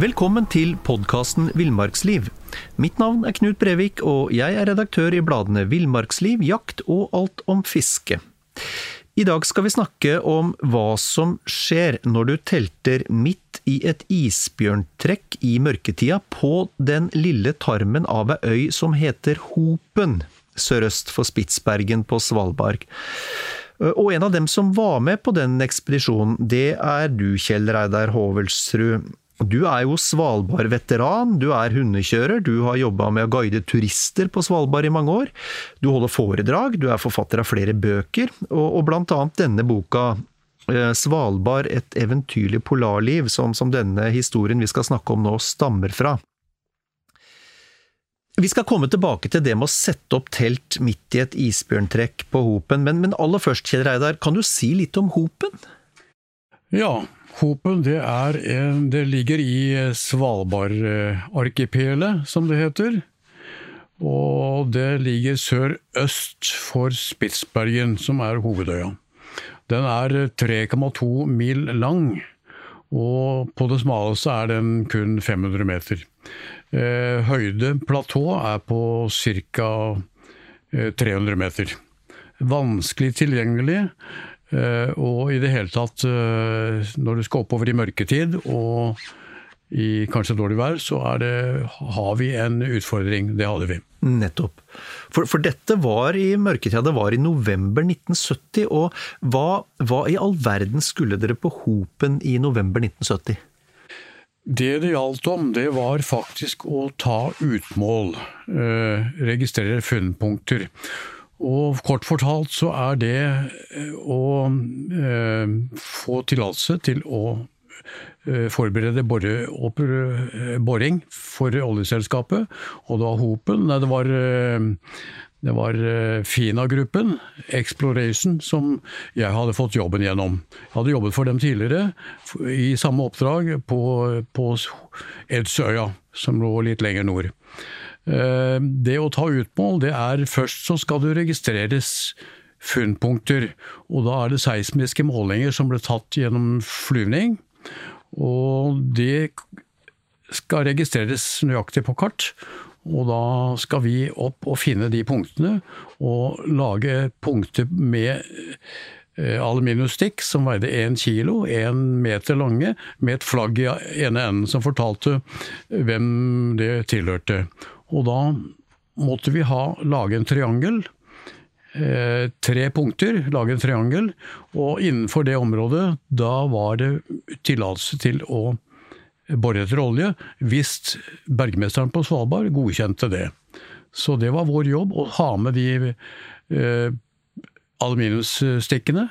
Velkommen til podkasten Villmarksliv. Mitt navn er Knut Brevik, og jeg er redaktør i bladene Villmarksliv, Jakt og Alt om fiske. I dag skal vi snakke om hva som skjer når du telter midt i et isbjørntrekk i mørketida på den lille tarmen av ei øy som heter Hopen, sørøst for Spitsbergen på Svalbard. Og en av dem som var med på den ekspedisjonen, det er du, Kjell Reidar Hovelsrud. Du er jo Svalbard-veteran, du er hundekjører, du har jobba med å guide turister på Svalbard i mange år. Du holder foredrag, du er forfatter av flere bøker, og, og blant annet denne boka eh, Svalbard et eventyrlig polarliv, som, som denne historien vi skal snakke om nå, stammer fra. Vi skal komme tilbake til det med å sette opp telt midt i et isbjørntrekk på Hopen, men, men aller først, Kjell Reidar, kan du si litt om Hopen? Ja, Hopen det, en, det ligger i Svalbardarkipelet, som det heter. Og det ligger sør-øst for Spitsbergen, som er hovedøya. Den er 3,2 mil lang, og på det smaleste er den kun 500 meter. Eh, høyde platå er på ca. 300 meter. Vanskelig tilgjengelig, Eh, og i det hele tatt, eh, når du skal oppover i mørketid og i kanskje dårlig vær, så det, har vi en utfordring. Det hadde vi. Nettopp. For, for, dette var i mørketida, det var i november 1970. Og hva, hva i all verden skulle dere på Hopen i november 1970? Det det gjaldt om, det var faktisk å ta utmål. Eh, registrere funnpunkter. Og kort fortalt så er det eh, å eh, få tillatelse til å eh, forberede boring for oljeselskapet. Og det var Hopen, nei det var, det var Fina-gruppen, Exploration, som jeg hadde fått jobben gjennom. Jeg hadde jobbet for dem tidligere i samme oppdrag på, på Edsøya, som lå litt lenger nord. Eh, det å ta utmål, det er først så skal det registreres funnpunkter. Og da er det seismiske målinger som ble tatt gjennom flyvning. Og det skal registreres nøyaktig på kart. Og da skal vi opp og finne de punktene, og lage punkter med aluminiumstikk aluminiumsstikk som veide én kilo, én meter lange, med et flagg i ene enden som fortalte hvem det tilhørte. Og da måtte vi ha, lage en triangel. Eh, tre punkter, lage en triangel. Og innenfor det området, da var det tillatelse til å bore etter olje, hvis bergmesteren på Svalbard godkjente det. Så det var vår jobb å ha med de eh, aluminiumsstikkene.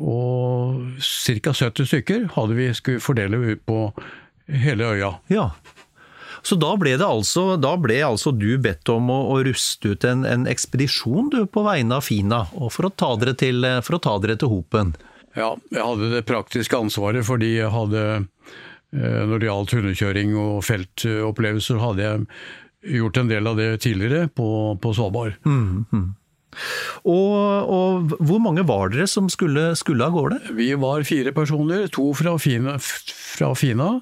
Og ca. 70 stykker hadde vi skulle fordele på hele øya. Ja, så da ble, altså, da ble altså du bedt om å, å ruste ut en, en, ekspedisjon du, på vegne av Fina, og for å ta dere til, til Hopen? Ja, jeg hadde det praktiske ansvaret fordi jeg hadde eh, Når det gjaldt hundekjøring og feltopplevelser, hadde jeg gjort en del av det tidligere på, på Svalbard. Mm, mm. Og, og, hvor mange var dere som skulle, skulle av gårde? Vi var fire personer. To fra Fina, fra, Fina,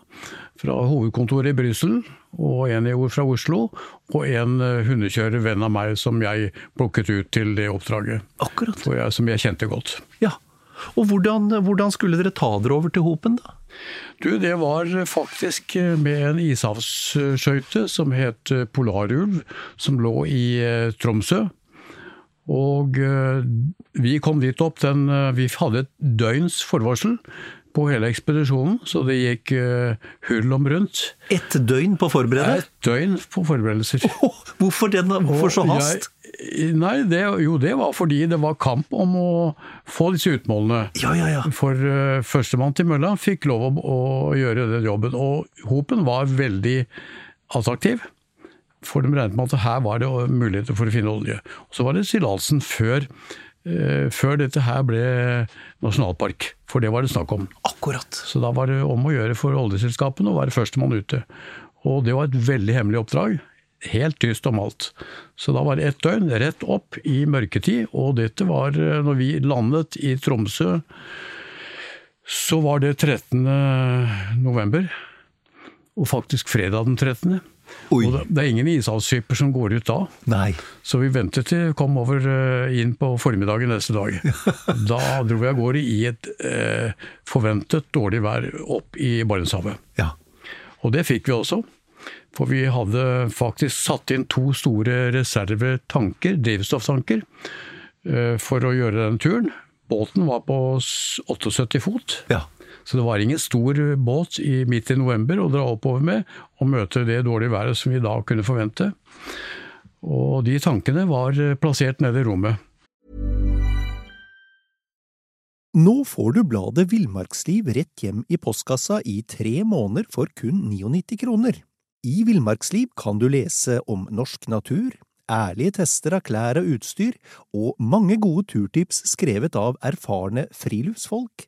fra hovedkontoret i Brussel, og en fra Oslo, og en eh, hundekjører, venn av meg, som jeg plukket ut til det oppdraget. Akkurat. Jeg, som jeg kjente godt. Ja. Og hvordan, hvordan, skulle dere ta dere over til Hopen, da? Du, det var faktisk med en ishavsskøyte som het Polarulv, som lå i eh, Tromsø. Og eh, vi kom dit opp, den, vi hadde et døgns forvarsel på hele ekspedisjonen, så det gikk uh, hull om rundt. Et døgn på forberedelser? Et døgn på forberedelser. Oh, hvorfor, den, hvorfor så hast? Jeg, nei, det, jo det var fordi det var kamp om å få disse utmålene. Ja, ja, ja. For uh, førstemann til mølla fikk lov å, å gjøre den jobben. Og Hopen var veldig attraktiv. For de regnet med at her var det muligheter for å finne olje. Og så var det tillatelsen før før dette her ble nasjonalpark. For det var det snakk om. Akkurat. Så da var det om å gjøre for oljeselskapene å være førstemann ute. Og det var et veldig hemmelig oppdrag. Helt tyst om alt. Så da var det ett døgn rett opp i mørketid, og dette var eh, når vi landet i Tromsø. Så var det 13. november. og faktisk fredag den 13. Oi. Og det, er ingen ishavsskipper som går ut da. Nei. Så vi ventet til kom over eh, inn på formiddagen neste dag. Da dro vi av gårde i et eh, forventet dårlig vær opp i Barentshavet. Ja. Og det fikk vi også. For vi hadde faktisk satt inn to store reservetanker, drivstofftanker, eh, for å gjøre den turen. Båten var på 78 fot. Ja. Så det var ingen stor båt i, midt i november å dra oppover med og møte det dårlige været som vi da kunne forvente. Og de tankene var eh, plassert nede i rommet. Nå får du bladet Villmarksliv rett hjem i postkassa i tre måneder for kun 99 kroner. I Villmarksliv kan du lese om norsk natur, ærlige tester av klær og utstyr, og mange gode turtips skrevet av erfarne friluftsfolk,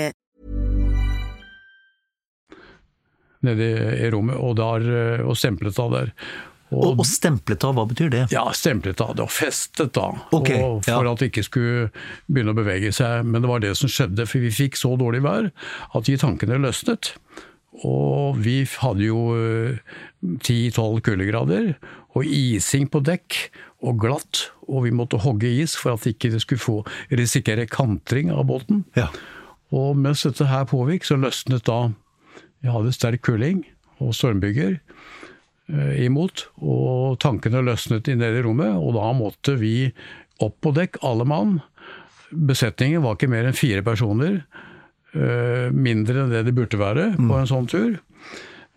Nede i rommet, og, der, eh, og stemplet av der. Og, og stemplet av, hva betyr det? Ja, stemplet av det, og festet da. Ok, og for ja. at det ikke skulle begynne å bevege seg. Men det var det som skjedde, for vi fikk så dårlig vær at de tankene løsnet. Og vi hadde jo eh, 10-12 kuldegrader, og ising på dekk, og glatt. Og vi måtte hogge is for at ikke det skulle få risikere kantring av båten. Ja. Og mens dette her pågikk, så løsnet da Jeg hadde sterk kuling og stormbyger eh, imot, og tankene løsnet inn nede i rommet, og da måtte vi opp på dekk, alle mann. Besetningen var ikke mer enn fire personer, eh, mindre enn det det burde være på en sånn tur.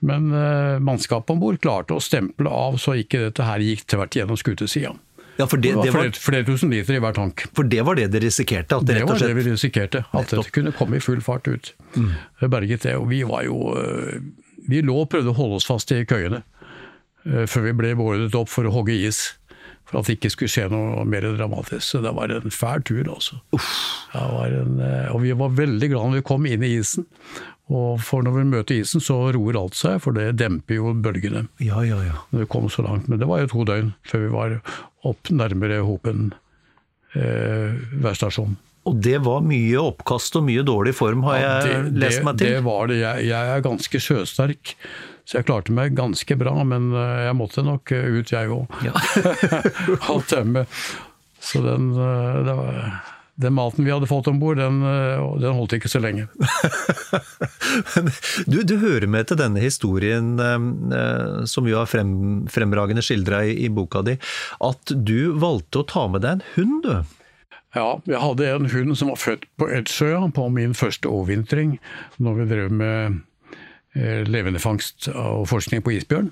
Men eh, mannskapet om bord klarte å stemple av så ikke dette her gikk tvert gjennom skutesida. Ja, for det, Det det, var flere, flere tusen liter i hver tank. for det var det dere risikerte? At det, Det rett og var det vi risikerte, at dette det kunne komme i full fart ut. Mm. berget det, og vi var jo øh, Vi lå og prøvde å holde oss fast i køyene øh, før vi ble beordret opp for å hogge is. For at det ikke skulle skje noe mer dramatisk. Så det var en fæl tur, altså. Det var en, og vi var veldig glad når vi kom inn i isen. Og for når vi møter isen, så roer alt seg, for det demper jo bølgene. Ja, ja, ja. Når vi kom så langt. Men det var jo to døgn før vi var opp nærmere Hopen eh, værstasjon. Og det var mye oppkast og mye dårlig form, har Ja, jeg lest meg til. det var det. Jeg, jeg er ganske sjøsterk, så jeg klarte meg ganske bra. Men eh, jeg måtte nok eh, ut, jeg òg. Ja. Tømme. Så den, eh, det var, den maten vi hadde fått om bord, den, eh, den holdt ikke så lenge. Du, du hører med til denne historien, eh, som jo er frem, fremragende skildra i, i boka di, at du valgte å ta med deg en hund, du. Ja, jeg hadde en hund som var født på Edsøya, på min første overvintring, når vi drev med eh, levendefangst og forskning på isbjørn.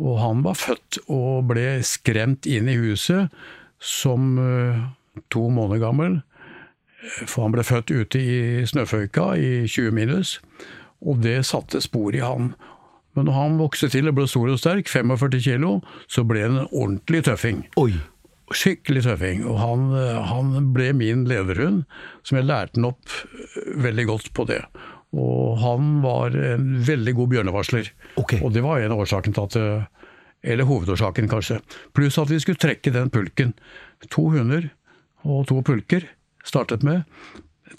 Og han var født og ble skremt inn i huset som eh, to måneder gammel. For han ble født ute i snøføyka i 20 minus, og det satte spor i han. Men når han vokste til og ble stor og sterk, 45 kilo, så ble han en ordentlig tøffing. Oi! Skikkelig tøffing. Og han, han ble min lederhund, som jeg lærte han opp veldig godt på det. Og han var en veldig god bjørnevarsler. Okay. Og det var en av årsakene til at Eller hovedårsaken, kanskje. Pluss at vi skulle trekke den pulken. To hunder og to pulker startet med.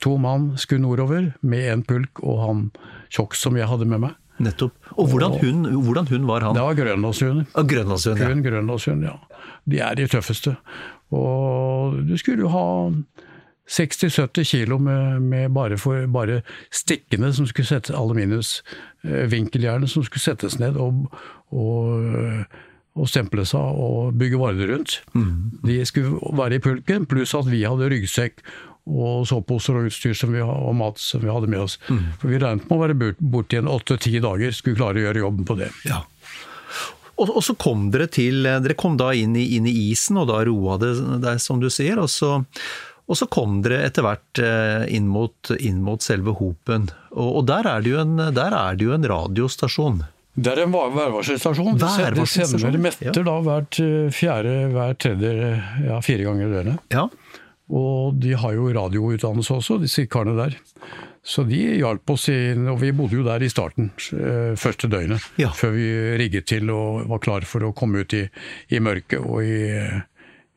To mann skulle nordover med en pulk og han tjokk som jeg hadde med meg. Nettopp. Og hvordan hun, hvordan hun var han? Det var grønlandshunder. Ah, Grønlandshund, ja. Kun grønlandshund, ja. De er de tøffeste. Og du skulle jo ha 60-70 kilo med, med bare, for, bare stikkene som skulle settes, aluminiumsvinkeljernet som skulle settes ned og, og, og stemple seg og bygge varer rundt. De skulle være i pulken, pluss at vi hadde ryggsekk og soveposer og utstyr som vi, og mat som vi hadde med oss. For vi regnet med å være bort- borte igjen åtte-ti dager, skulle klare å gjøre jobben på det. Ja. Og, og, så kom dere til Dere kom da inn i, inn i isen, og da roa det deg, som du sier. Og så, og så kom dere etter hvert eh, inn mot, inn mot selve Hopen. Og, og der, er en, der er det jo en radiostasjon. Det er en værvarselstasjon. De sender metter da hvert fjerde, hver tredje, ja, fire ganger i døgnet. Ja. Og de har jo radioutdannelse også, disse karene der. Så de hjalp oss inn, og vi bodde jo der i starten, eh, første døgnet. Ja. Før vi rigget til og var klar for å komme ut i, i mørket og i,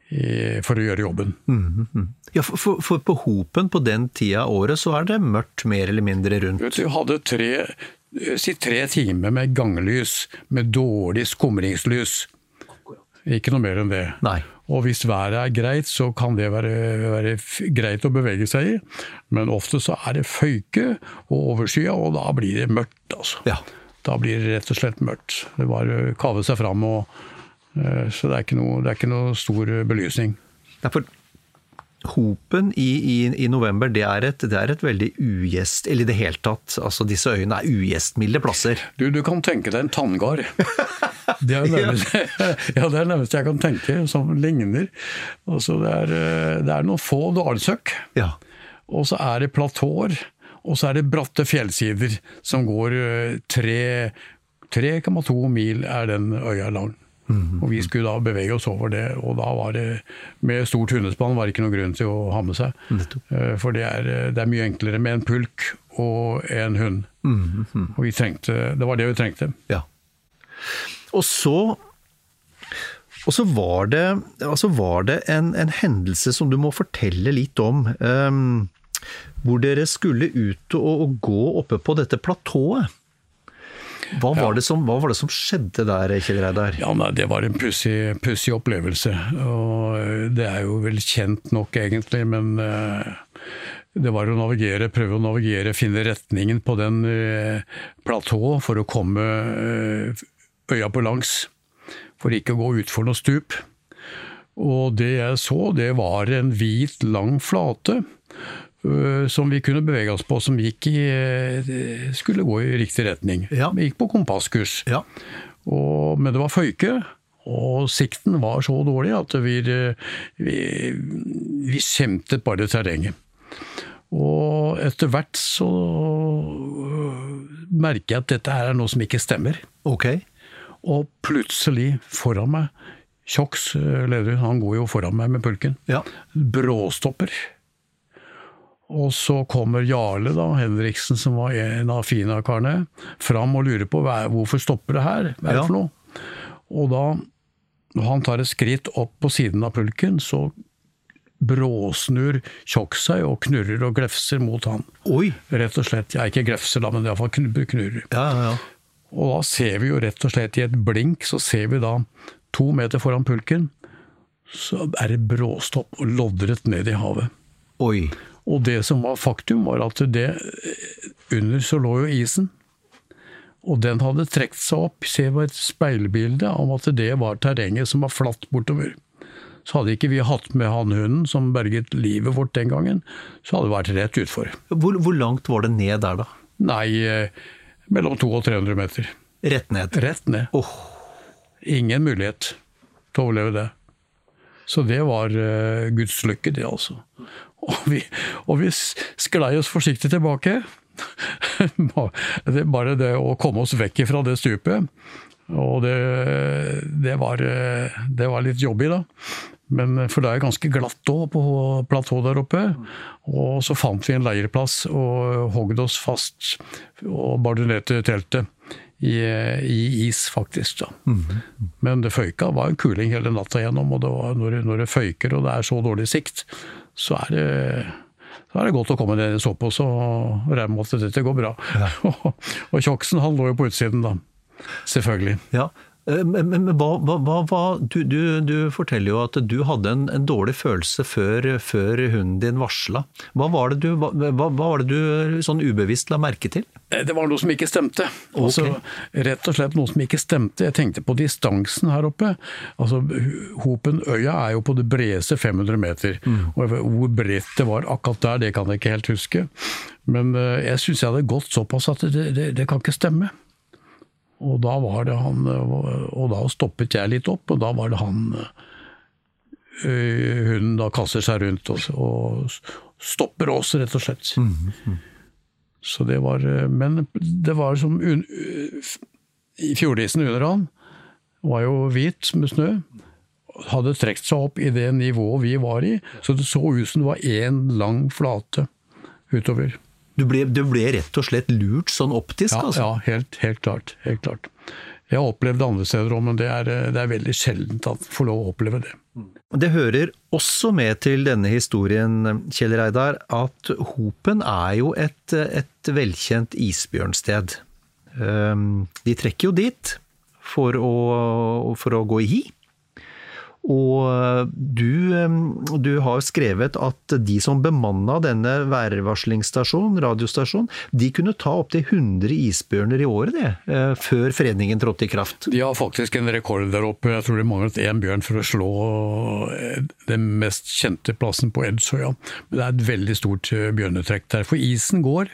i, for å gjøre jobben. Mm -hmm. Ja, for, for, på Hopen på den tida av året så er det mørkt mer eller mindre rundt? Vi hadde tre, si tre timer med ganglys, med dårlig skumringslys. Ikke noe mer enn det. Nei. Og hvis været er greit, så kan det være, være greit å bevege seg i. Men ofte så er det føyke og overskya, og da blir det mørkt, altså. Ja. Da blir det rett og slett mørkt. Det bare kave seg fram, og, uh, så det er, noe, det er, ikke noe, stor belysning. Derfor Hopen i, i, i, november, det er, et, det er et veldig ugjest... Eller i det hele tatt, altså disse øyene er ugjestmilde plasser. Du, du kan tenke deg en tanngard. Det er nærmest, ja, det er nærmest jeg kan tenke, som ligner. Altså, det, er, det er noen få dalsøkk. Ja. Og så er det platåer. Og så er det bratte fjellsider som går 3,2 mil er den øya lang. Mm. Og vi skulle da bevege oss over det, og da var det med stort hundespann var det ikke noen grunn til å ha med seg. Mm. For det er, det er, mye enklere med en pulk og en hund. Mm. Og vi trengte, det var det vi trengte. Ja. Og så og så var det, altså var det en, en, hendelse som du må fortelle litt om. Um, hvor dere skulle ut og, og gå oppe på dette platået. Hva var, ja. som, hva var, det som, skjedde der, Kjell Reidar? Ja, nei, Det var en pussig opplevelse. Og eh, det er jo vel kjent nok, egentlig, men uh, det var å navigere, prøve å navigere, finne retningen på den uh, platået for å komme øya på langs. For ikke å gå utfor noe stup. Og det jeg så, det var en hvit, lang flate som vi kunne bevege oss på, som gikk i, øh, skulle gå i riktig retning. Ja. Vi gikk på kompasskurs. Ja. Og, men det var føyke, og sikten var så dårlig at vi, vi, vi skjemtet bare terrenget. Og etter hvert så øh, merker jeg at dette er noe som ikke stemmer. Ok. Og plutselig, foran meg, Kjoks leder, han går jo foran meg med pulken, ja. bråstopper. Og så kommer Jarle da, Henriksen, som var en av Fina-karene, fram og lurer på hvorfor stopper det her, hva er det for noe? Og da, når han tar et skritt opp på siden av pulken, så bråsnur Tjokk seg og knurrer og glefser mot han. Oi. Rett og slett. Jeg er ikke glefser, da, men iallfall knurrer. Ja, ja, ja. Og da ser vi jo rett og slett i et blink, så ser vi da to meter foran pulken, så er det bråstopp og loddrett ned i havet. Oi. Og det som var faktum, var at det under så lå jo isen. Og den hadde trukket seg opp. Se på et speilbilde om at det var terrenget som var flatt bortover. Så hadde ikke vi hatt med hannhunden som berget livet vårt den gangen, så hadde det vært rett utfor. Hvor, hvor langt var det ned der, da? Nei, eh, mellom 200 og 300 meter. Rett ned? Rett ned. Oh. Ingen mulighet til å overleve det. Så det var uh, Guds lykke, det altså. Og vi, og vi sklei oss forsiktig tilbake. det bare det å komme oss vekk fra det stupet. Og det, det, var, det var litt jobbig, da. Men, for det er ganske glatt òg på platået der oppe. Og så fant vi en leirplass og hogd oss fast og bardunerte teltet. I, i, is, faktisk. da. Mm. Men det føyka var en kuling hele natta gjennom, og det var, når, når det føyker og det er så dårlig sikt, så er det, da er det godt å komme ned i såpass og regne med at dette går bra. Ja. og Tjoksen han lå jo på utsiden, da. Selvfølgelig. Ja, Eh, men, men hva, hva, hva du, du, du, forteller jo at du hadde en, en dårlig følelse før, før, hunden din varsla. Hva var det du, var det du sånn ubevisst la merke til? Eh, det var noe som ikke stemte. Altså, okay. rett og slett noe som ikke stemte. Jeg tenkte på distansen her oppe. Altså, Hopenøya er jo på det bredeste 500 meter. Mm. Og Hvor bredt det var akkurat der, det kan jeg ikke helt huske. Men eh, jeg syns jeg hadde gått såpass at det, det, det kan ikke stemme. Og da var det han Og da stoppet jeg litt opp, og da var det han Hunden da kaster seg rundt og, og stopper oss, rett og slett. Mm, Så det var Men det var som i Fjordisen under han var jo hvit med snø. Hadde trukket seg opp i det nivået vi var i, så det så ut som det var én lang flate utover. Du ble, du ble, rett og slett lurt sånn optisk, ja, altså? Ja, helt, helt, klart, helt klart. Jeg har opplevd det andre steder òg, men det er, det er veldig sjeldent at får lov å oppleve det. Det hører også med til denne historien, Kjell Reidar, at Hopen er jo et, et velkjent isbjørnsted. Ehm, de trekker jo dit for å, for å gå i hi. Og du, du, har skrevet at de som bemanna denne værvarslingsstasjonen, radiostasjonen, de kunne ta opptil 100 isbjørner i året, det, eh, før fredningen trådte i kraft. De har faktisk en rekord der oppe. Jeg tror de manglet én bjørn for å slå eh, den mest kjente plassen på Edsøya. Men det er et veldig stort eh, bjørnetrekk der. For isen går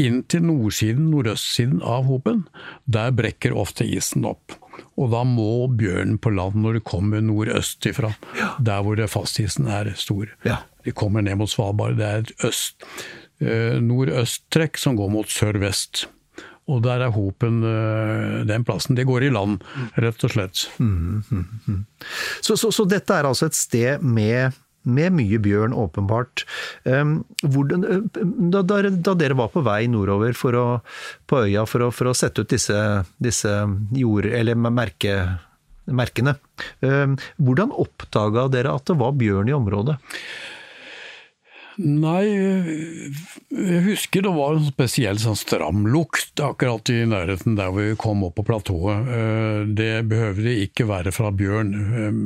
inn til nordsiden, nordøstsiden av hopen. Der brekker ofte isen opp. Og da må bjørnen på land når det kommer nordøst ifra, ja. der hvor fastisen er stor. Ja. De kommer ned mot Svalbard. Det er et øst, eh, nordøsttrekk som går mot sør-vest. Og der er hopen øh, den plassen. Det går i land, rett og slett. Mm, mm, mm. Så, så, så, dette er altså et sted med med mye bjørn, åpenbart. Hvordan, da, da, dere var på vei nordover å, på øya for å, for å, sette ut disse, disse jord... eller merke, merkene, hvordan oppdaga dere at det var bjørn i området? Nei, jeg husker det var en spesiell sånn stram lukt akkurat i nærheten der vi kom opp på platået. Eh, det behøver det ikke være fra bjørn, eh,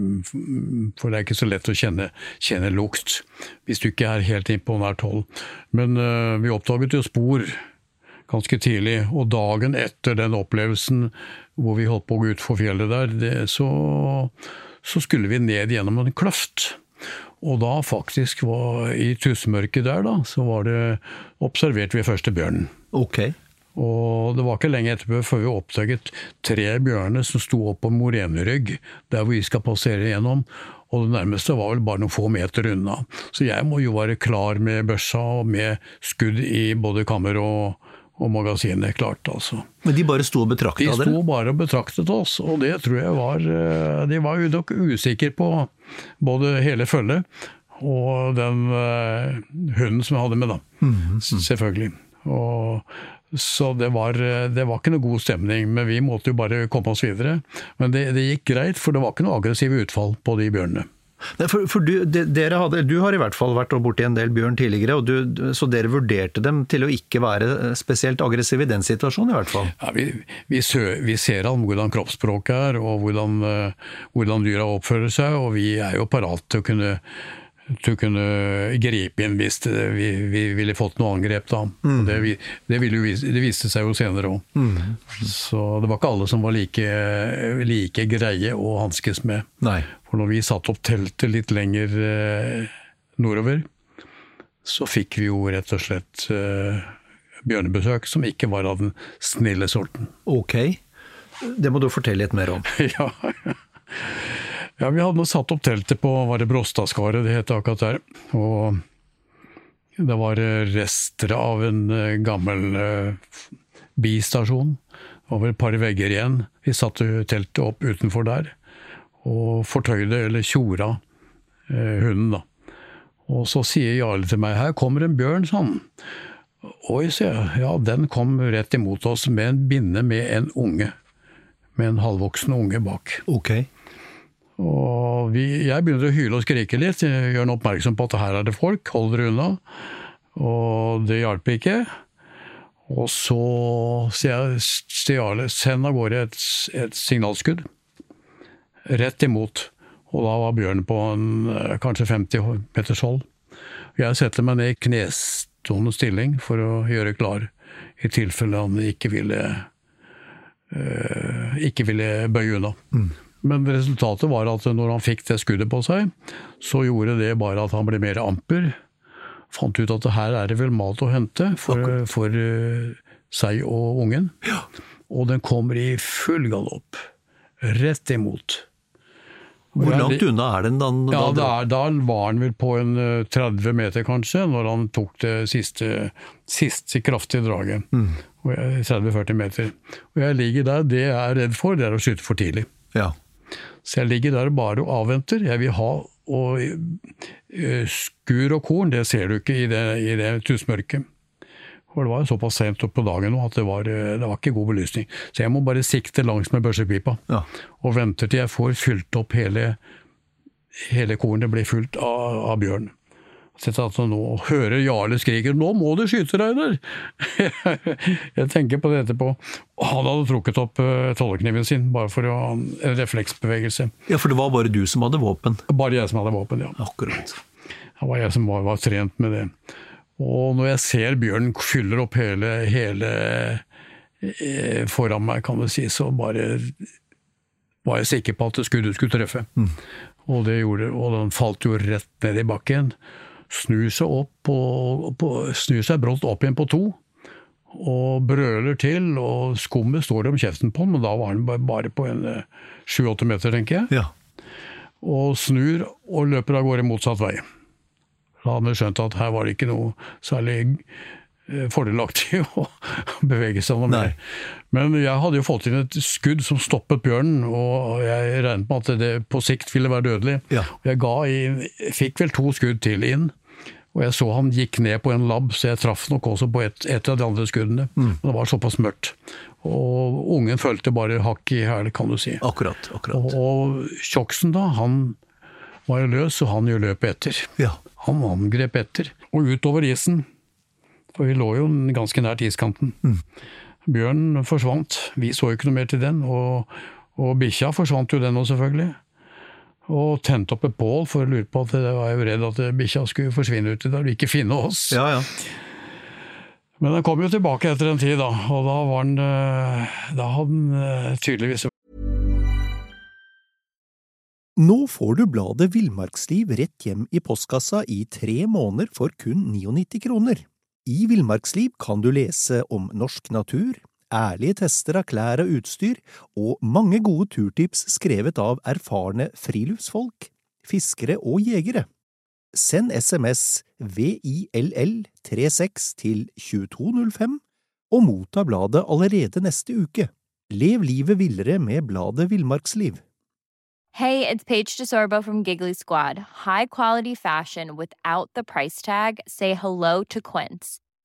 for det er ikke så lett å kjenne, kjenne lukt hvis du ikke er helt innpå nært hold. Men eh, vi oppdaget jo spor ganske tidlig, og dagen etter den opplevelsen hvor vi holdt på å gå utfor fjellet der, det, så, så skulle vi ned gjennom en kløft. Og da faktisk var i tussmørket der, da, så var det observert vi første bjørnen. Ok. Og det var ikke lenge etterpå før vi oppdaget tre bjørner som sto opp på morenerygg, der hvor vi skal passere gjennom. Og det nærmeste var vel bare noen få meter unna. Så jeg må jo være klar med børsa og med skudd i både kammer og, og magasinet klart, altså. Men de bare sto og betraktet dere? De sto bare og betraktet oss, og det tror jeg var eh, De var jo nok usikre på både hele følget og den uh, hunden som jeg hadde med, da. Mm, mm. Selvfølgelig. Og, så det var, det var, ikke noe god stemning, men vi måtte jo bare komme oss videre. Men det, det gikk greit, for det var ikke noe aggressive utfall på de bjørnene. For, for du, de, hadde, du, har i hvert fall vært borti en del bjørn tidligere, du, så dere vurderte dem til å ikke være spesielt aggressive i den situasjonen, i hvert fall? Ja, vi, vi, vi, ser an hvordan kroppsspråket er, og hvordan, uh, hvordan dyra oppfører seg, og vi er jo parat til å kunne å kunne gripe inn hvis vi, vi, ville fått noe angrep. da. Mm. Det, det, jo, det, viste seg jo senere òg. Mm. Så det var ikke alle som var like, like greie å hanskes med. Nei. For når vi satte opp teltet litt lenger eh, nordover, så fikk vi jo rett og slett eh, bjørnebesøk som ikke var av den snille sorten. Ok. Det må du fortelle litt mer om. ja, ja, vi hadde satt opp teltet på var det Bråstadskaret, det het akkurat der. Og det var rester av en eh, gammel uh, bistasjon. vel et par vegger igjen. Vi satte teltet opp utenfor der. Og fortøyde, eller tjora, uh, hunden, da. Og så sier Jarle til meg 'her kommer en bjørn', sa han. Oi, sier jeg. Ja, den kom rett imot oss med en binne med en unge. Med en halvvoksen unge bak. Ok. Og vi, jeg begynner å hyle og skrike litt, gjør han oppmerksom på at her er det folk, hold dere unna. Og det hjalp ikke. Og så sier jeg til Jarle, send av gårde et, et, signalskudd. Rett imot. Og da var bjørnen på en, kanskje 50 meters hold. Jeg setter meg ned i knestående stilling for å gjøre klar, i tilfelle han ikke ville, øh, ikke ville bøye unna. Mm. Men resultatet var at når han fikk det skuddet på seg, så gjorde det bare at han ble mer amper. Fant ut at her er det vel mat å hente for, for uh, seg og ungen. Ja. og den kommer i full galopp. Rett imot. Hvor langt unna er den da? Ja, da- da, var han vel på en eh, 30 meter kanskje, når han tok det siste, siste kraftige draget. Mm. 30-40 meter. Og jeg ligger der, det jeg er redd for, det er å skyte for tidlig. Ja. Så jeg ligger der bare og avventer. Jeg vil ha og eh, Skur og korn, det ser du ikke i det, i det tussmørket. For det var jo såpass sent opp på dagen nå at det var, eh, det var ikke god belysning. Så jeg må bare sikte langs med børsepipa. Ja. Og venter til jeg får fylt opp hele, hele kornet blir fullt av, av bjørn. Altså nå hører Jarle skriker 'nå må du skyte, Reidar'! jeg tenker på det etterpå. Han hadde trukket opp uh, tollekniven sin, bare for å ha en refleksbevegelse. ja, for det var bare du som hadde våpen. Bare jeg som hadde våpen, ja. Akkurat. Det var jeg som var, var trent med det. Og når jeg ser bjørnen fyller opp hele, hele eh, foran meg, kan du si, så bare var jeg sikker på at skuddet skulle treffe. Og det gjorde og den falt jo rett ned i bakken. Snur seg opp og, på, snur seg brått opp igjen på to. Og brøler til, og skummet står om kjeften på den, men da var han bare- på en sju-åtte meter, tenker jeg Ja. og snur og løper av gårde motsatt vei. Da hadde vi skjønt at her var det ikke noe særlig eh, fordelaktig å bevege seg noe mer. Men jeg hadde jo fått inn et skudd som stoppet bjørnen, og jeg regnet med at det på sikt ville være dødelig. Ja. Jeg ga i, fikk vel to skudd til inn, og jeg så han gikk ned på en labb, så jeg traff nok også på et, et av de andre skuddene. Men det var såpass mørkt. Og ungen følte bare hakk i hæl, kan du si. Akkurat. akkurat. Og, og Tjoksen da, han var jo løs, og han jo løp etter. Ja. Han angrep etter. Og utover isen, for vi lå jo ganske nært iskanten. Bjørnen forsvant, vi så jo ikke noe mer til den. Og, og bikkja forsvant jo den òg, selvfølgelig. Og tente opp et bål, for å lure på at jeg var jo redd at bikkja skulle forsvinne uti der og ikke finne oss. ja, ja. Men den kom jo tilbake etter en tid, da. Og da var den eh, Da hadde den eh, tydeligvis Nå får du bladet Villmarksliv rett hjem i postkassa i tre måneder for kun 99 kroner. I Villmarksliv kan du lese om norsk natur, ærlige tester av klær og utstyr, og mange gode turtips skrevet av erfarne friluftsfolk, fiskere og jegere. Send SMS VILL36 til 2205 og motta bladet allerede neste uke. Lev livet villere med bladet Villmarksliv. Hey, it's Paige DeSorbo from Giggly Squad. High quality fashion without the price tag. Say hello to Quince.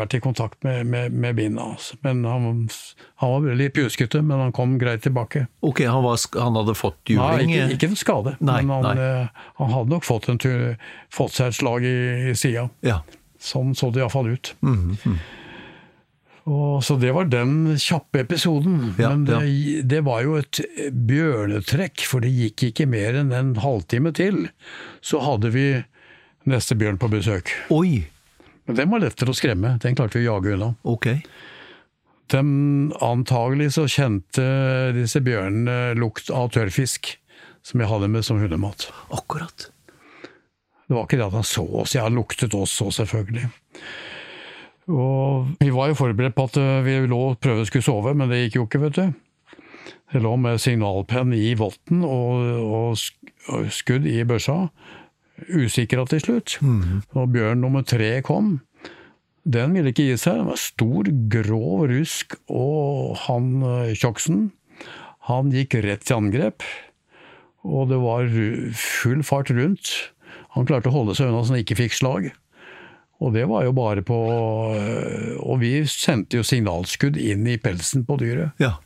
Vært i kontakt med, med, med Bina. Altså. Men han, han var veldig pjuskete, men han kom greit tilbake. Ok, han, var, han hadde fått Nei, ikke, ikke en skade, Nei, men han, eh, han hadde nok fått, en tur, fått seg et slag i, i sida. Ja. Sånn så det iallfall ut. Mhm, Og, så det var den kjappe episoden. Ja, Men det, ja. det var jo et bjørnetrekk, for det gikk ikke mer enn en halvtime til. Så hadde vi neste bjørn på besøk. Oi, Men den var lettere å skremme, den klarte vi å jage unna. ok. Den, antagelig så kjente disse bjørnene lukt av tørrfisk, som jeg hadde med som hundemat. Akkurat. Det var ikke det at han så oss, jeg luktet oss òg, selvfølgelig. Og vi var jo forberedt på at eh, vi lå og prøvde å skulle sove, men det gikk jo ikke, vet du. Det lå med signalpenn i votten og og skudd i børsa. Usikra til slutt. Og bjørn nummer tre kom. Den ville ikke gi seg. Den var stor, grå rusk, og han eh, Tjoksen, han gikk rett til angrep. Og det var full fart rundt. Han klarte å holde seg unna så han ikke fikk slag. Og det var jo bare på øh, Og vi sendte jo signalskudd inn i pelsen på dyret. Ja.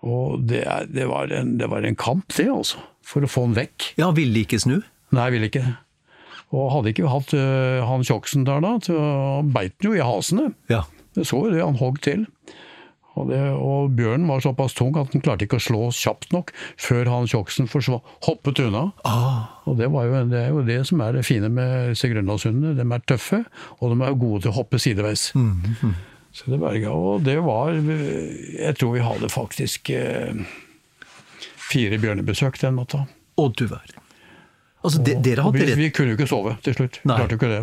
Og det, det, var en, det var en kamp, det, altså. For å få den vekk. ja, ville ikke snu? Nei, jeg ville ikke. Og hadde ikke hatt uh, han Tjoksen der da, så beit den jo i hasene. Ja. Det så jo det, han hogg til. Og, det, og bjørnen var såpass tung at den klarte ikke å slå kjapt nok før han Tjoksen hoppet unna. Ah, Og det, var jo, det er jo det som er det fine med disse grønlandshundene. De er tøffe, og de er gode til å hoppe sideveis. Så det berga. Og det var Jeg tror vi hadde faktisk eh, fire bjørnebesøk den natta. å du verden. Altså, de, dere hadde vi, rett vi kunne jo ikke sove til slutt. Nei. klarte jo ikke det.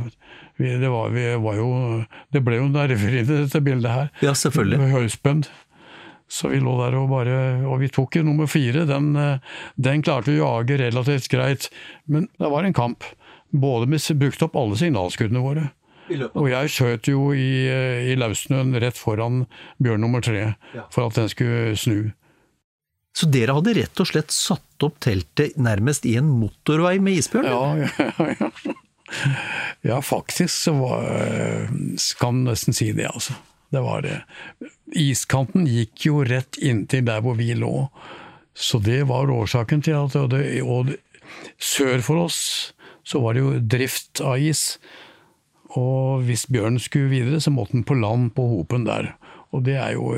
Vi, det, var, vi var jo, det ble jo nerver i dette bildet her. Ja, selvfølgelig. Med Høyspent. Så vi lå der og bare Og vi tok jo nummer fire. Den, den klarte vi å jage relativt greit. Men det var en kamp. Både med brukte opp alle signalskuddene våre. Og jeg skjøt jo i, i løssnøen rett foran bjørn nummer tre for at den skulle snu. Så dere hadde rett og slett satt opp teltet nærmest i en motorvei med isbjørn? Ja, ja, ja. ja faktisk så var Kan nesten si det, altså. Det var det. Iskanten gikk jo rett inntil der hvor vi lå. Så det var årsaken til at og det, Og sør for oss så var det jo drift av is. Og hvis bjørnen skulle videre, så måtte den på land på hopen der. Og det er jo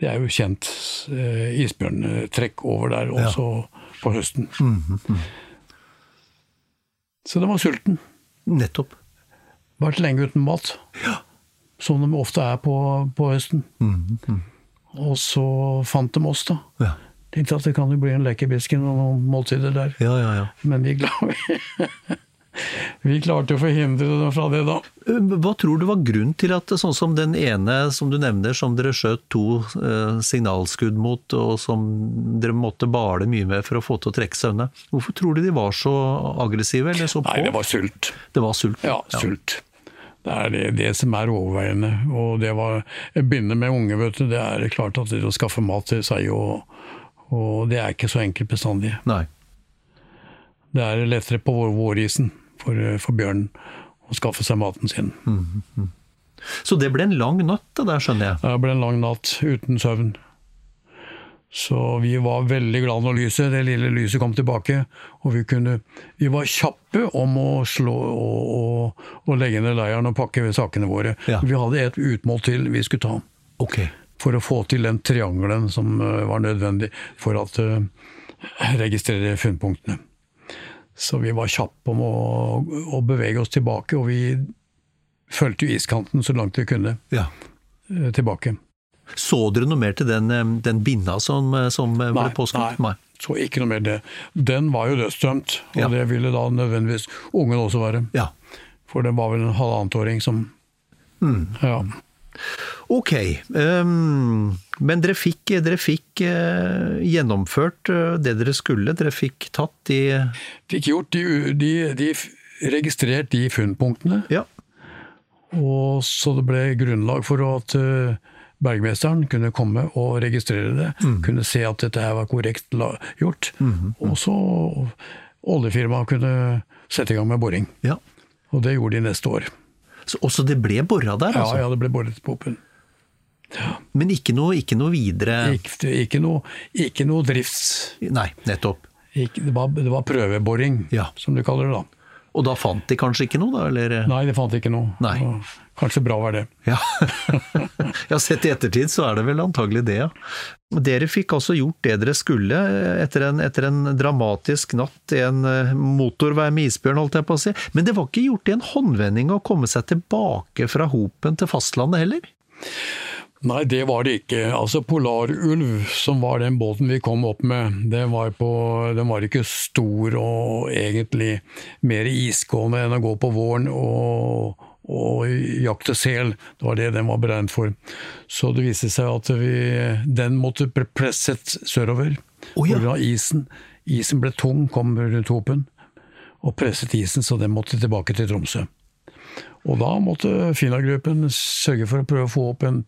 det er jo kjent eh, isbjørntrekk over der også på høsten. Så den var sulten. Nettopp. Vært lenge uten mat. Som de ofte er på, på høsten. Og så fant de oss, da. Ja. Tenkte at det kan jo bli en lekkerbisken og noen måltider der. Ja, ja, ja. Men vi, klar, vi klarte å forhindre dem fra det, da. Eh, Hva tror du var grunnen til at sånn som den ene som du nevner, som dere skjøt to eh, signalskudd mot, og som dere måtte bale mye med for å få til å trekke seg unna, hvorfor tror du de var så aggressive, eller så på? Nei, det var sult. Det var sult. Ja, sult. Det er det, det som er overveiende. Og det var Begynne med unge, vet du. Det er klart at det å skaffe mat til seg og, og det er ikke så enkelt bestandig. Nei. Det er lettere på vår, vårisen for, for bjørnen å skaffe seg maten sin. Så det ble en lang natt, det der, skjønner jeg. Det ble en lang natt uten søvn. Så vi var veldig glad når lyset, det lille lyset kom tilbake. Og vi, kunne, vi var kjappe om å slå og, og, og legge ned leiren og pakke sakene våre. Ja. Vi hadde et utmål til vi skulle ta. Okay. For å få til den triangelen som eh, var nødvendig for å registrere funnpunktene. Så vi var kjappe om å, å bevege oss tilbake, og vi fulgte iskanten så langt vi kunne Ja. eh, tilbake. Så dere noe mer til den, eh, den binna som, som nei, ble påskutt? nei. Så ikke noe mer det. Den var jo dødsdømt, og Ja. det ville da nødvendigvis ungen også være. Ja. For den var vel en halvannetåring som Mm. Ja. Ok, ehm, men dere fikk, dere fikk eh, gjennomført eh, det dere skulle. Dere fikk tatt de Fikk gjort de, de, de registrert de funnpunktene, Ja. og så det ble grunnlag for at eh, bergmesteren kunne komme og registrere det. Mm. Kunne se at dette her var korrekt gjort. Mm-hmm. Og så oljefirmaet kunne sette i gang med boring. ja. Og det gjorde de neste år. Så også det ble bora der, Ja, altså? ja, det ble boret på Open. Men ikke noe, ikke noe videre Ikke, ikke, noe, ikke noe drifts... Nei, nettopp. Det, var, det var prøveboring, Ja. som du kaller det da. Og da fant de kanskje ikke noe, da? Eller? Nei, de fant ikke noe. Nei. Kanskje bra var det. Ja. ja, sett i ettertid så er det vel antagelig det, ja. Dere fikk altså gjort det dere skulle etter en, etter en dramatisk natt i en eh, motorvei med isbjørn, holdt jeg på å si. Men det var ikke gjort i en håndvending å komme seg tilbake fra Hopen til fastlandet heller? Nei, det var det ikke. Altså Polarulv, som var den båten vi kom opp med, den var, på, den var ikke stor og egentlig mer isgående enn å gå på våren og, og jakte sel. Det var det den var beregnet for. Så det viste seg at vi, den måtte bli presset sørover Oh, ja. pga. isen. Isen ble tung, kom rundt hopen, og presset isen så den måtte tilbake til Tromsø. Og da måtte Fina-gruppen sørge for å prøve å få opp en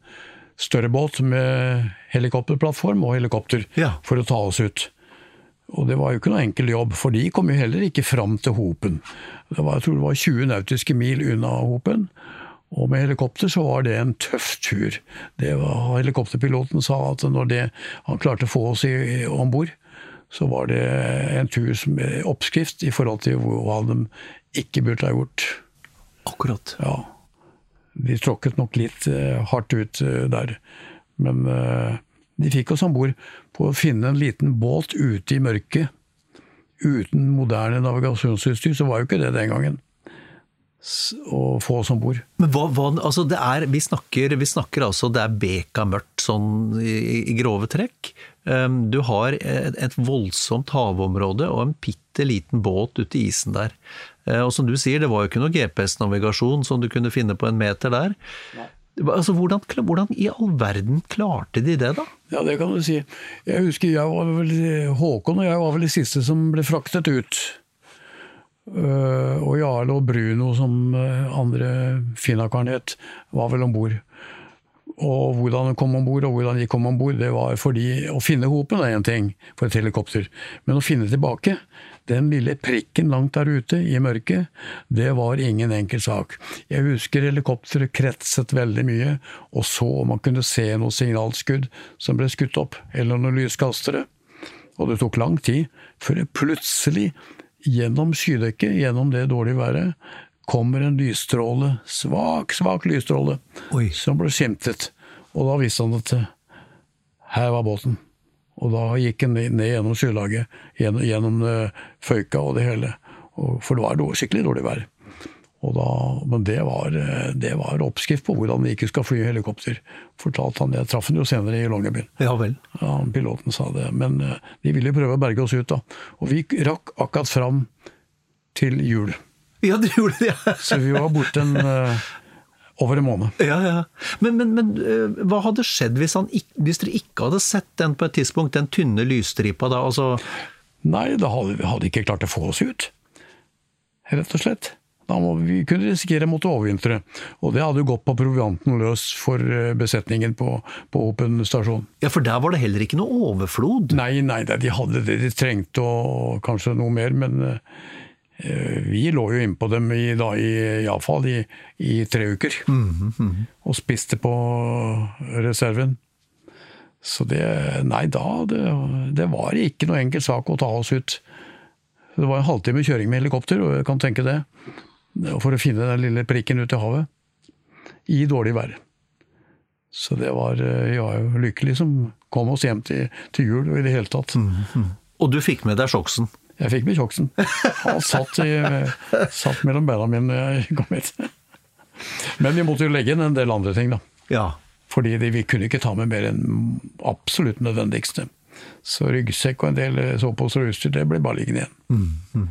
større båt med helikopterplattform og helikopter Ja. for å ta oss ut. Og det var jo ikke noe enkel jobb, for de kom jo heller ikke fram til Hopen. Det var, jeg tror det var 20 nautiske mil unna Hopen. Og med helikopter så var det en tøff tur. Det var, helikopterpiloten sa at når det, han klarte å få oss om bord, så var det en tur som er oppskrift i forhold til hva de ikke burde ha gjort. Akkurat. Ja. De tråkket nok litt eh, hardt ut eh, der. Men eh, de fikk oss om bord på å finne en liten båt ute i mørket. Uten moderne navigasjonsutstyr, så var jo ikke det den gangen. Å få oss om bord. Men hva, hva altså det er, vi, snakker, vi snakker altså det er beka mørkt sånn i, i grove trekk. Um, Du har et, voldsomt havområde og en bitte liten båt ute i isen der. Eh, Og som du sier, det var jo ikke noe GPS-navigasjon som du kunne finne på en meter der. Altså, hvordan, hvordan i all verden klarte de det, da? Ja, det kan du si. Jeg husker jeg var vel, Håkon og jeg var vel de siste som ble fraktet ut. Øh, og Jarle og Bruno, som øh, andre Finnakaren het, var vel om bord. Og hvordan de kom om bord, og hvordan de kom om bord, det var fordi å finne hopen er én ting for et helikopter, men å finne tilbake, den lille prikken langt der ute i mørket, det var ingen enkel sak. Jeg husker helikopteret kretset veldig mye, og så om man kunne se noe signalskudd som ble skutt opp, eller noen lyskastere. Og det tok lang tid før jeg plutselig, gjennom skydekket, gjennom det dårlige været, kommer en lysstråle, svak, svak lysstråle, Oi. som ble skimtet. Og da visste han at eh, her var båten. Og da gikk han ned, ned gjennom sjølaget, gjennom, gjennom eh, føyka og det hele. Og, for det var dårlig, skikkelig dårlig vær. Og da, men det var, eh, det var oppskrift på hvordan vi ikke skal fly helikopter, fortalte han. Jeg traff han jo senere i Longyearbyen. Ja vel. Ja, piloten sa det. Men de ville prøve å berge oss ut, da. Og vi rakk akkurat fram til jul. Ja, dere gjorde det, ja. Så vi var borte en, eh, over en måned. Ja, ja. Men, men, men øh, hva hadde skjedd hvis, han hvis dere ikke hadde sett den på et tidspunkt, den tynne lysstripa da? Altså, Nei, da hadde vi hadde ikke klart å få oss ut. Rett og slett. Da må vi kunne risikere å måtte overvintre. Og det hadde jo gått på provianten løs for eh, besetningen på, på Åpen stasjon. ja, for der var det heller ikke noe overflod. Nei, nei, de hadde det de trengte og kanskje noe mer, men eh, vi lå jo innpå dem i, da, i, iallfall i, i tre uker. Og spiste på reserven. Så det Nei, da det, det var ikke noe enkel sak å ta oss ut. Det var en halvtime kjøring med helikopter, og jeg kan tenke det. For å finne den lille prikken ut i havet. I dårlig vær. Så det var Vi var jo lykkelig som kom oss hjem til, til jul og i det hele tatt. Og du fikk med deg sjokksen. Jeg fikk med tjoksen. Han satt, i, satt mellom beina mine når jeg kom hit. Men vi måtte jo legge inn en del andre ting, da. Ja. Fordi vi kunne ikke ta med mer enn absolutt nødvendigste. Så ryggsekk og en del soveposer og utstyr, det ble bare liggende igjen.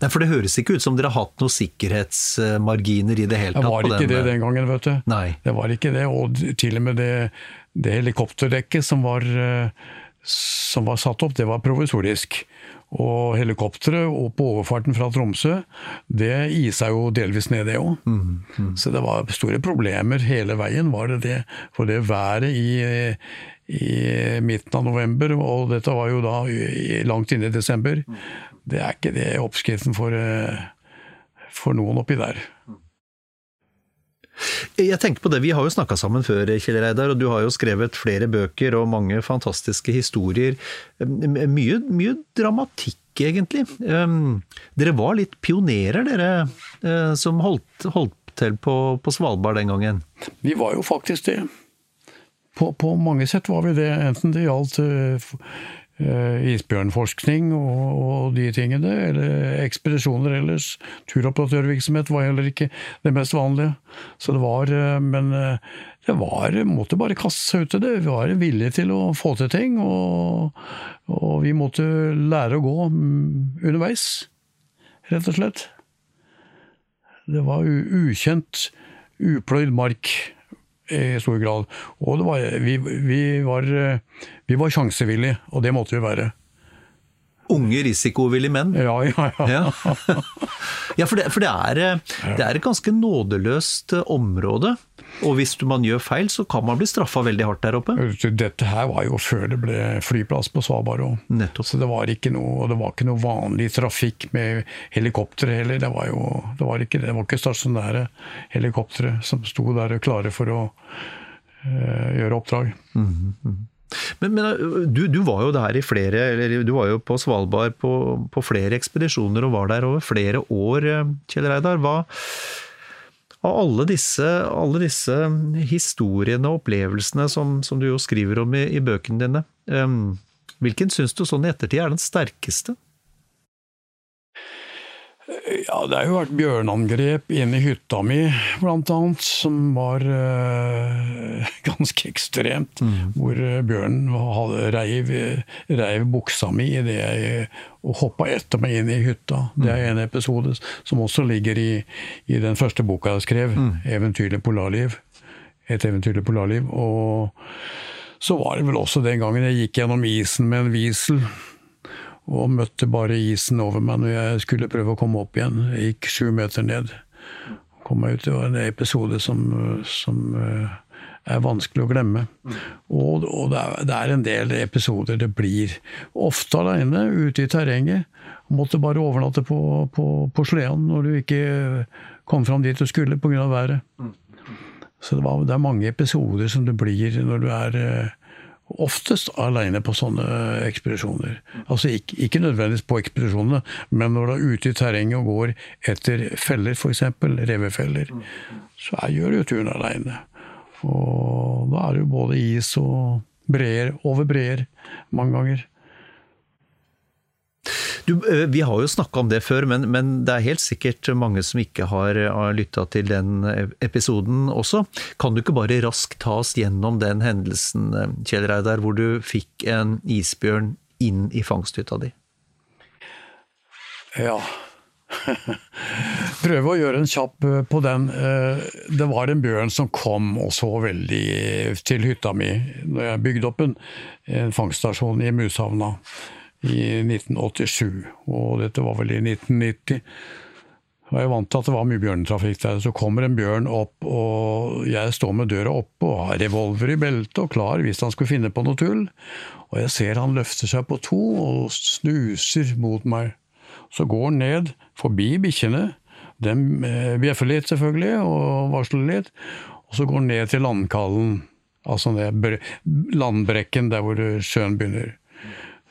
Nei, for det høres ikke ut som dere har hatt noen sikkerhetsmarginer i det hele tatt? Det var ikke det den- den gangen, vet du. Nei. Det var ikke det, og til og med det, det helikopterdekket som var, eh, som var satt opp, det var provisorisk. Og helikopteret og på overfarten fra Tromsø, det isa jo delvis ned, det òg. Så det var store problemer hele veien, var det det. For det været i, i midten av november, og dette var jo da langt inne i desember, det er ikke det oppskriften for, eh, for noen oppi der. Jeg tenker på det, Vi har jo snakka sammen før, Kjell Reidar, og du har jo skrevet flere bøker og mange fantastiske historier. Mye, mye dramatikk, egentlig. Dere var litt pionerer, dere, eh, som holdt, holdt til på, på Svalbard den gangen. Vi var jo faktisk det. På, på mange sett var vi det, enten det gjaldt eh, isbjørnforskning og, og de tingene, eller ekspedisjoner ellers. Turoperatørvirksomhet var heller ikke det mest vanlige. Så det var eh, Men eh, det var Måtte bare kaste seg ut i det. Vi var villige til å få til ting, og, og vi måtte lære å gå mm, underveis, rett og slett. Det var ukjent, upløyd mark i stor grad. Og det var, vi, vi, var, vi var sjansevillige, og det måtte vi være. Unge, risikovillige menn. Ja, ja, ja. Ja, ja for, det, for det, er, eh, det er et ganske nådeløst eh, område. Og hvis man gjør feil, så kan man bli straffa veldig hardt der oppe. Dette her var jo før det ble flyplass på Svalbard òg. Så det var, ikke noe, det var ikke noe vanlig trafikk med helikoptre heller. Det var jo det var ikke, det var ikke stasjonære helikoptre som sto der klare for å øh, gjøre oppdrag. Men, men uh, du, du var jo der i flere, eller du var jo på Svalbard på, på flere ekspedisjoner og var der over flere år, eh, Kjell Reidar. Hva, Av alle disse, alle disse, historiene og opplevelsene som, som, du jo skriver om i, i bøkene dine, um, hvilken syns du sånn i ettertid er den sterkeste? Ja, det har jo vært bjørnangrep inne i hytta mi, blant annet, som var øh, ganske ekstremt. Mm. Hvor eh, bjørnen hadde reiv, reiv buksa mi idet jeg og hoppa etter meg inn i hytta. Det er en episode som også ligger i, i den første boka jeg skrev, mm. 'Eventyrlig polarliv'. Et eventyrlig polarliv. Og så var det vel også den gangen jeg gikk gjennom isen med en wiesel og møtte bare isen over meg når jeg skulle prøve å komme opp igjen. Jeg gikk sju meter ned. Kom meg ut. Det var en episode som, som eh, er vanskelig å glemme. Og, og det, er, det, er, en del episoder det blir. Ofte aleine, ute i terrenget. Måtte bare overnatte på, på, på sleden når du ikke kom fram dit du skulle pga. været. Så det, var, det, er mange episoder som det blir når du er eh, Oftest alene på sånne ekspedisjoner. Altså ikke, ikke, nødvendigvis på ekspedisjonene, men når du er ute i terrenget og går etter feller, f.eks. revefeller, så jeg gjør du turen aleine. Og da er det jo både is og breer over breer mange ganger. Du, eh, vi har jo snakka om det før, men, men, det er helt sikkert mange som ikke har, har lytta til den episoden også. Kan du ikke bare raskt ta oss gjennom den hendelsen, eh, Kjell Reidar, hvor du fikk en isbjørn inn i fangsthytta di? Ja. Prøve å gjøre en kjapp eh, på den. Det var en bjørn som kom og så veldig til hytta mi når jeg bygde opp en, en fangststasjon i Mushavna i 1987, og dette var vel i 1990. Og jeg er vant til at det var mye bjørnetrafikk der. Så kommer en bjørn opp, og jeg står med døra oppe og har revolver i beltet og klar hvis han skulle finne på noe tull. Og jeg ser han løfter seg på to og snuser mot meg. Så går han ned, forbi bikkjene. Den eh, bjeffer litt, selvfølgelig, og varsler litt. Og så går han ned til landkallen, altså landbrekken der hvor sjøen begynner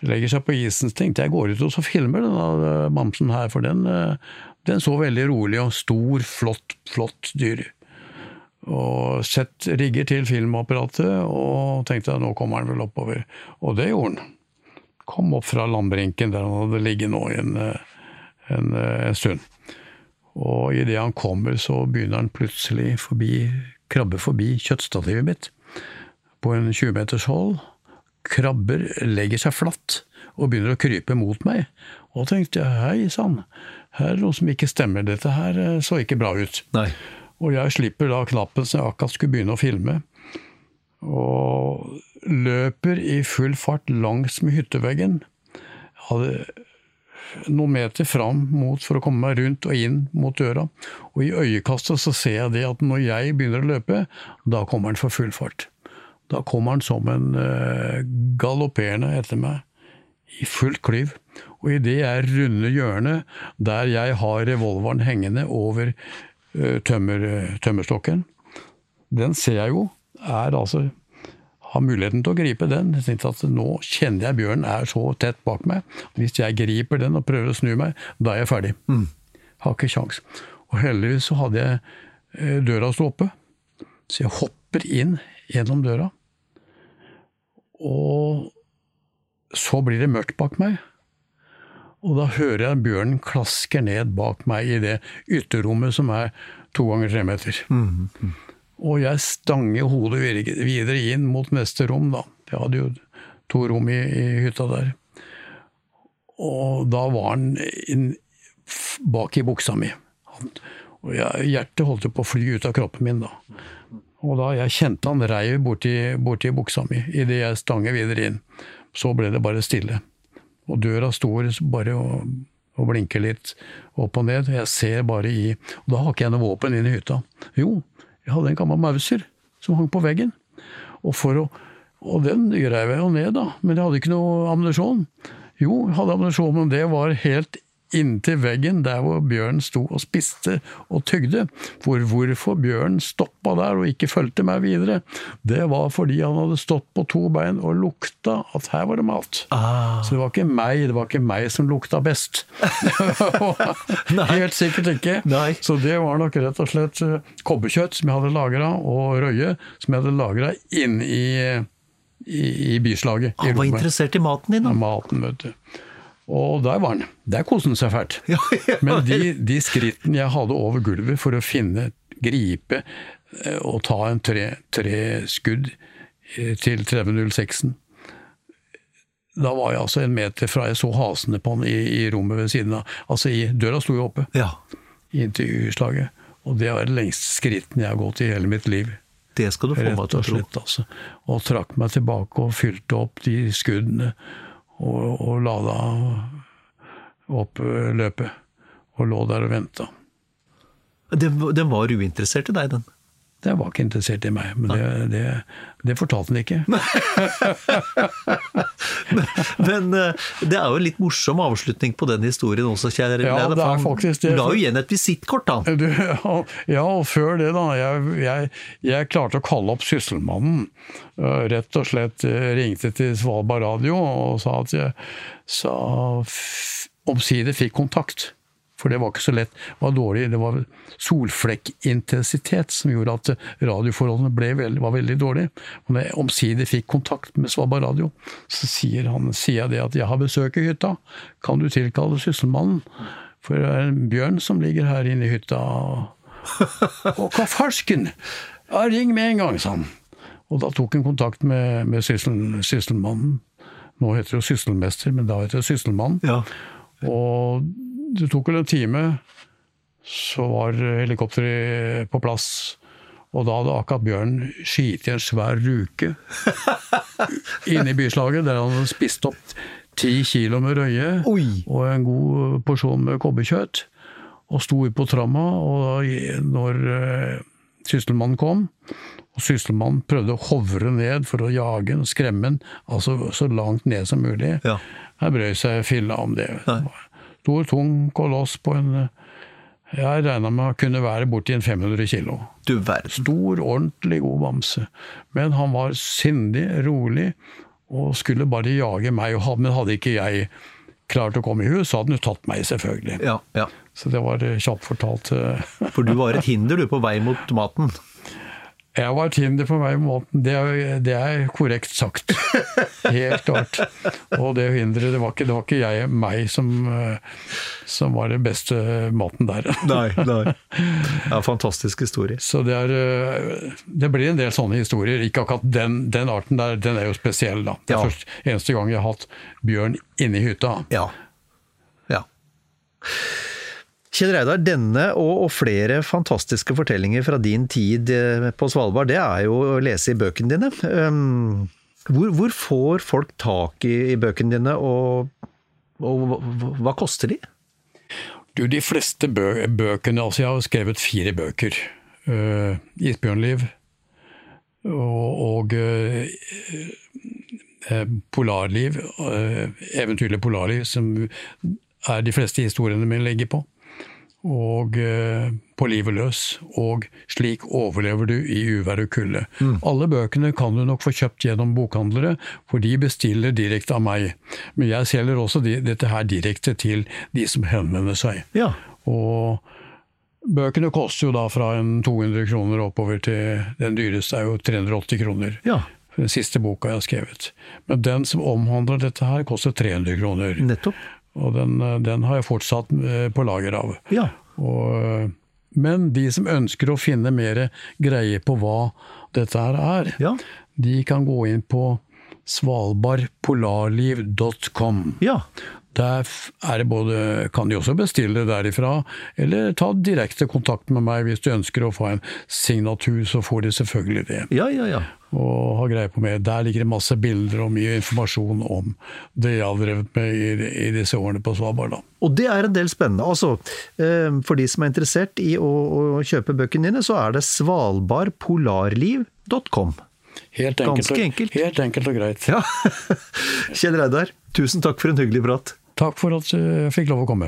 legger seg på isen, tenkte jeg går ut og så filmer denne eh, bamsen her, for den, eh, den, så veldig rolig og stor, flott, flott dyr. Og sett rigger til filmapparatet, og tenkte at nå kommer han vel oppover. Og det gjorde han. Kom opp fra landbrinken der han hadde ligget nå en, eh, en, en stund. Og idet han kommer, så begynner han plutselig forbi, krabbe forbi kjøttstativet mitt på en 20 meters hold krabber legger seg flatt og begynner å krype mot meg. Og tenkte jeg hei sann, her er noe som ikke stemmer, dette her eh, så ikke bra ut. Nei. Og jeg slipper da knappen som jeg akkurat skulle begynne å filme. Og løper i full fart langs med hytteveggen. Jeg Hadde noen meter fram mot for å komme meg rundt og inn mot døra. Og i øyekastet så ser jeg det at når jeg begynner å løpe, da kommer han for full fart. Da kommer han som en uh, galopperende etter meg, i fullt klyv. Og idet jeg runder hjørnet der jeg har revolveren hengende over uh, tømmer, tømmerstokken, den ser jeg jo er altså har muligheten til å gripe den. Jeg tenkte at Nå kjenner jeg bjørnen er så tett bak meg. Hvis jeg griper den og prøver å snu meg, da er jeg ferdig. Mm. Har ikke kjangs. Og heldigvis så hadde jeg eh, døra stå oppe, så jeg hopper inn gjennom døra. Og så blir det mørkt bak meg. Og da hører jeg bjørnen klasker ned bak meg i det ytterrommet som er to ganger tre meter. Mm, -hmm. Og jeg stanger hodet videre inn mot neste rom, da. Jeg hadde jo to rom i, i hytta der. Og da var han inn, bak i buksa mi. og jeg, hjertet holdt jo på å fly ut av kroppen min da. Og da jeg kjente han reiv borti, borti buksa mi idet jeg stanget videre inn, så ble det bare stille. Og døra står bare og, og blinker litt opp og ned. Jeg ser bare i Og da har ikke jeg noe våpen inn i hytta. Jo, jeg hadde en gammel Mauser som hang på veggen. Og, å, og den reiv jeg jo ned, da. Men jeg hadde ikke noe ammunisjon. Jo, jeg hadde ammunisjon, men det var helt inntil veggen der hvor bjørnen sto og spiste og tygde. For hvorfor bjørnen stoppa der og ikke fulgte meg videre, det var fordi han hadde stått på to bein og lukta at her var det mat. Ah. Så det var ikke meg, det var ikke meg som lukta best. Helt sikkert ikke. Nei. Så det var nok rett og slett kobbekjøtt kobberkjøtt som jeg hadde lagra, og røye som jeg hadde lagra inn i, i, i byslaget. Han var i interessert i maten din, da. Maten, vet du. Og der var han. Der koste han seg fælt. Ja, ja. Men de, de skrittene jeg hadde over gulvet for å finne, gripe eh, og ta en tre, tre skudd eh, til 3006-en Da var jeg altså en meter fra jeg så hasene på han i, i rommet ved siden av. Altså i, Døra sto jo oppe Ja, inntil U-slaget. Og det var det lengste skrittene jeg har gått i hele mitt liv. det skal du få meg til å og tro. altså. Og trakk meg tilbake og fylte opp de skuddene. Og, og lada opp løpet. Og lå der og venta. Den, den var uinteressert i deg, den. Den var ikke interessert i meg, men det, det, det fortalte han ikke. Men eh, det er jo en litt morsom avslutning på den historien også, kjære Ja, det for er faktisk det. La jo igjen et visittkort, da. Du, ja, ja, og før det, da. Jeg, jeg, jeg klarte å kalle opp Sysselmannen. Eh, Rett og slett eh, ringte til Svalbard Radio og sa at jeg sa, omsider fikk kontakt. For det var ikke så lett. Det var dårlig. Det var solflekkintensitet som gjorde at radioforholdene veldig, var veldig dårlige. Og når jeg omsider fikk kontakt med Svalbard Radio, så sier, han, sier jeg det at jeg har besøk i hytta. Kan du tilkalle Sysselmannen? For det er en bjørn som ligger her inne i hytta. Og hva farsken? Ja, ring med en gang, sa han. Og da tok han kontakt med, med syssel, Sysselmannen. Nå heter det jo Sysselmester, men da heter det Sysselmann. Ja. Og det tok vel en time, så var helikopteret på plass. Og da hadde akkurat bjørnen skitt i en svær ruke inne i byslaget, der han hadde spist opp ti kilo med røye Oi. og en god porsjon med kobberkjøtt. Og sto på tramma, og da, når uh, sysselmannen kom og Sysselmannen prøvde å hovre ned for å jage den, skremme den, altså så langt ned som mulig. Ja. Jeg brød seg filla om det. Nei. Stor, tung koloss på en Jeg regna med å kunne være borti en 500 kilo. Du verden. Stor, ordentlig god bamse. Men han var sindig, rolig, og skulle bare jage meg. Men hadde ikke jeg klart å komme i hus, så hadde han jo tatt meg, selvfølgelig. Ja, ja. Så det var eh, kjapt fortalt. eh, For du var et hinder, du, på vei mot maten. Jeg var Tinder på meg i maten, det det er korrekt sagt. Helt klart. Og det hinderet, det var ikke, det var ikke jeg, meg, som, eh, som var den beste maten der. Nei, nei. Ja, fantastisk historie. Så det er eh, Det blir en del sånne historier. Ikke akkurat den, den arten der, den er jo spesiell, da. Det er Ja. først, eneste gang jeg har hatt bjørn inne i hytta. Ja. ja. Kjell Reidar, denne og, og flere fantastiske fortellinger fra din tid eh, på Svalbard, det er jo å lese i bøkene dine. Um, hvor, hvor får folk tak i, i bøkene dine, og, og hva, hva koster de? Du, de fleste bø bøkene Altså, jeg har skrevet fire bøker. Uh, 'Isbjørnliv' og, og eh, 'Polarliv'. uh, 'Eventyrlig polarliv', som er de fleste historiene mine legger på. Og eh, 'På livet løs' og 'Slik overlever du i uvær og kulde'. Alle bøkene kan du nok få kjøpt gjennom bokhandlere, for de bestiller direkte av meg. Men jeg selger også de, dette her direkte til de som henvender seg. Ja. Og bøkene koster jo da fra en 200 kroner oppover til den dyreste er jo 380 kroner. Ja. Den siste boka jeg har skrevet. Men den som omhandler dette her, koster 300 kroner. Nettopp. Og den, eh, den har jeg fortsatt eh, på lager av. Ja. Og, eh, men de som ønsker å finne mer greie på hva dette her er, Ja. de kan gå inn på svalbardpolarliv.com. Ja. Der er det både, kan de også bestille derifra, eller ta direkte kontakt med meg hvis du ønsker å få en signatur, så får de selvfølgelig det. Ja, ja, ja. Og ha greie på mer. Der ligger det masse bilder og mye informasjon om det jeg har drevet med i, i disse årene på Svalbard. da. Og det er en del spennende. Altså, eh, for de som er interessert i å, å kjøpe bøkene dine, så er det svalbardpolarliv.com. Helt enkelt, Ganske og- enkelt. Helt enkelt og greit. Ja. Kjell Reidar, tusen takk for en hyggelig prat. Takk for at eh, jeg fikk lov å komme.